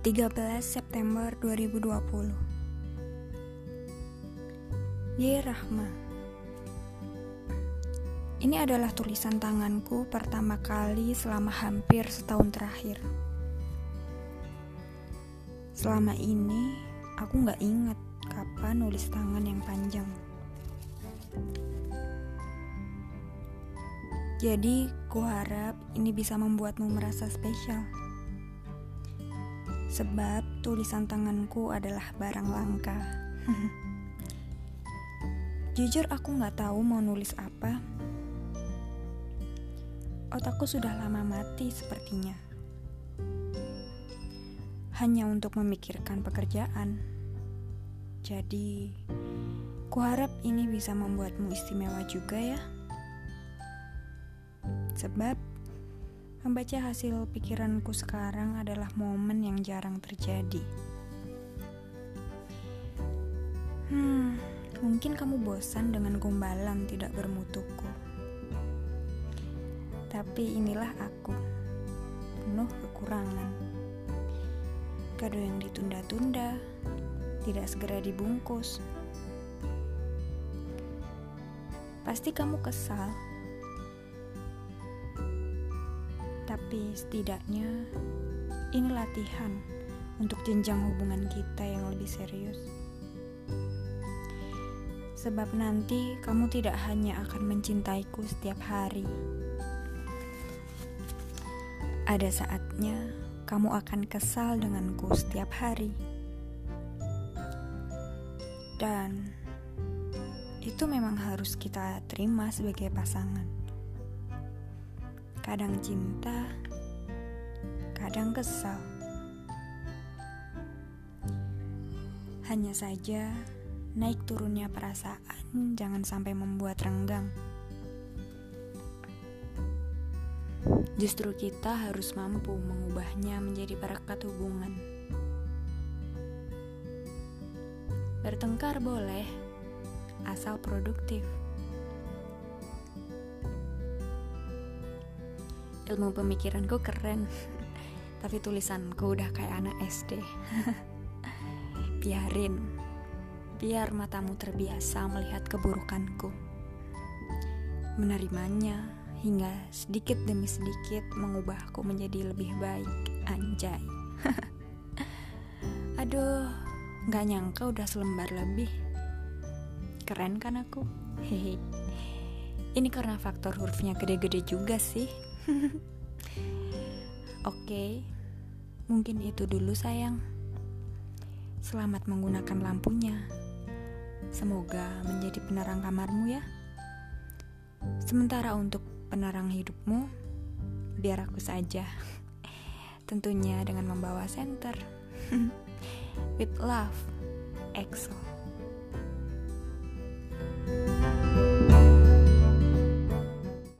13 September 2020 Ye Rahma. Ini adalah tulisan tanganku pertama kali selama hampir setahun terakhir. Selama ini aku gak ingat kapan nulis tangan yang panjang. Jadi, kuharap ini bisa membuatmu merasa spesial. Sebab tulisan tanganku adalah barang langka. Jujur aku nggak tahu mau nulis apa. Otakku sudah lama mati sepertinya. Hanya untuk memikirkan pekerjaan. Jadi, kuharap ini bisa membuatmu istimewa juga ya. Sebab Membaca hasil pikiranku sekarang adalah momen yang jarang terjadi. Hmm, mungkin kamu bosan dengan gombalan tidak bermutuku. Tapi inilah aku, penuh kekurangan. Kado yang ditunda-tunda, tidak segera dibungkus. Pasti kamu kesal Tapi setidaknya ini latihan untuk jenjang hubungan kita yang lebih serius. Sebab nanti kamu tidak hanya akan mencintaiku setiap hari. Ada saatnya kamu akan kesal denganku setiap hari. Dan itu memang harus kita terima sebagai pasangan kadang cinta, kadang kesal. Hanya saja, naik turunnya perasaan jangan sampai membuat renggang. Justru kita harus mampu mengubahnya menjadi perekat hubungan. Bertengkar boleh, asal produktif. Ilmu pemikiranku keren tapi tulisanku udah kayak anak SD biarin biar matamu terbiasa melihat keburukanku. Menerimanya hingga sedikit demi sedikit mengubahku menjadi lebih baik anjay. Aduh nggak nyangka udah selembar lebih. Keren kan aku? Hehe. Ini karena faktor hurufnya gede-gede juga sih Oke, mungkin itu dulu, sayang. Selamat menggunakan lampunya. Semoga menjadi penerang kamarmu, ya. Sementara untuk penerang hidupmu, biar aku saja. Tentunya dengan membawa senter. With love, EXO.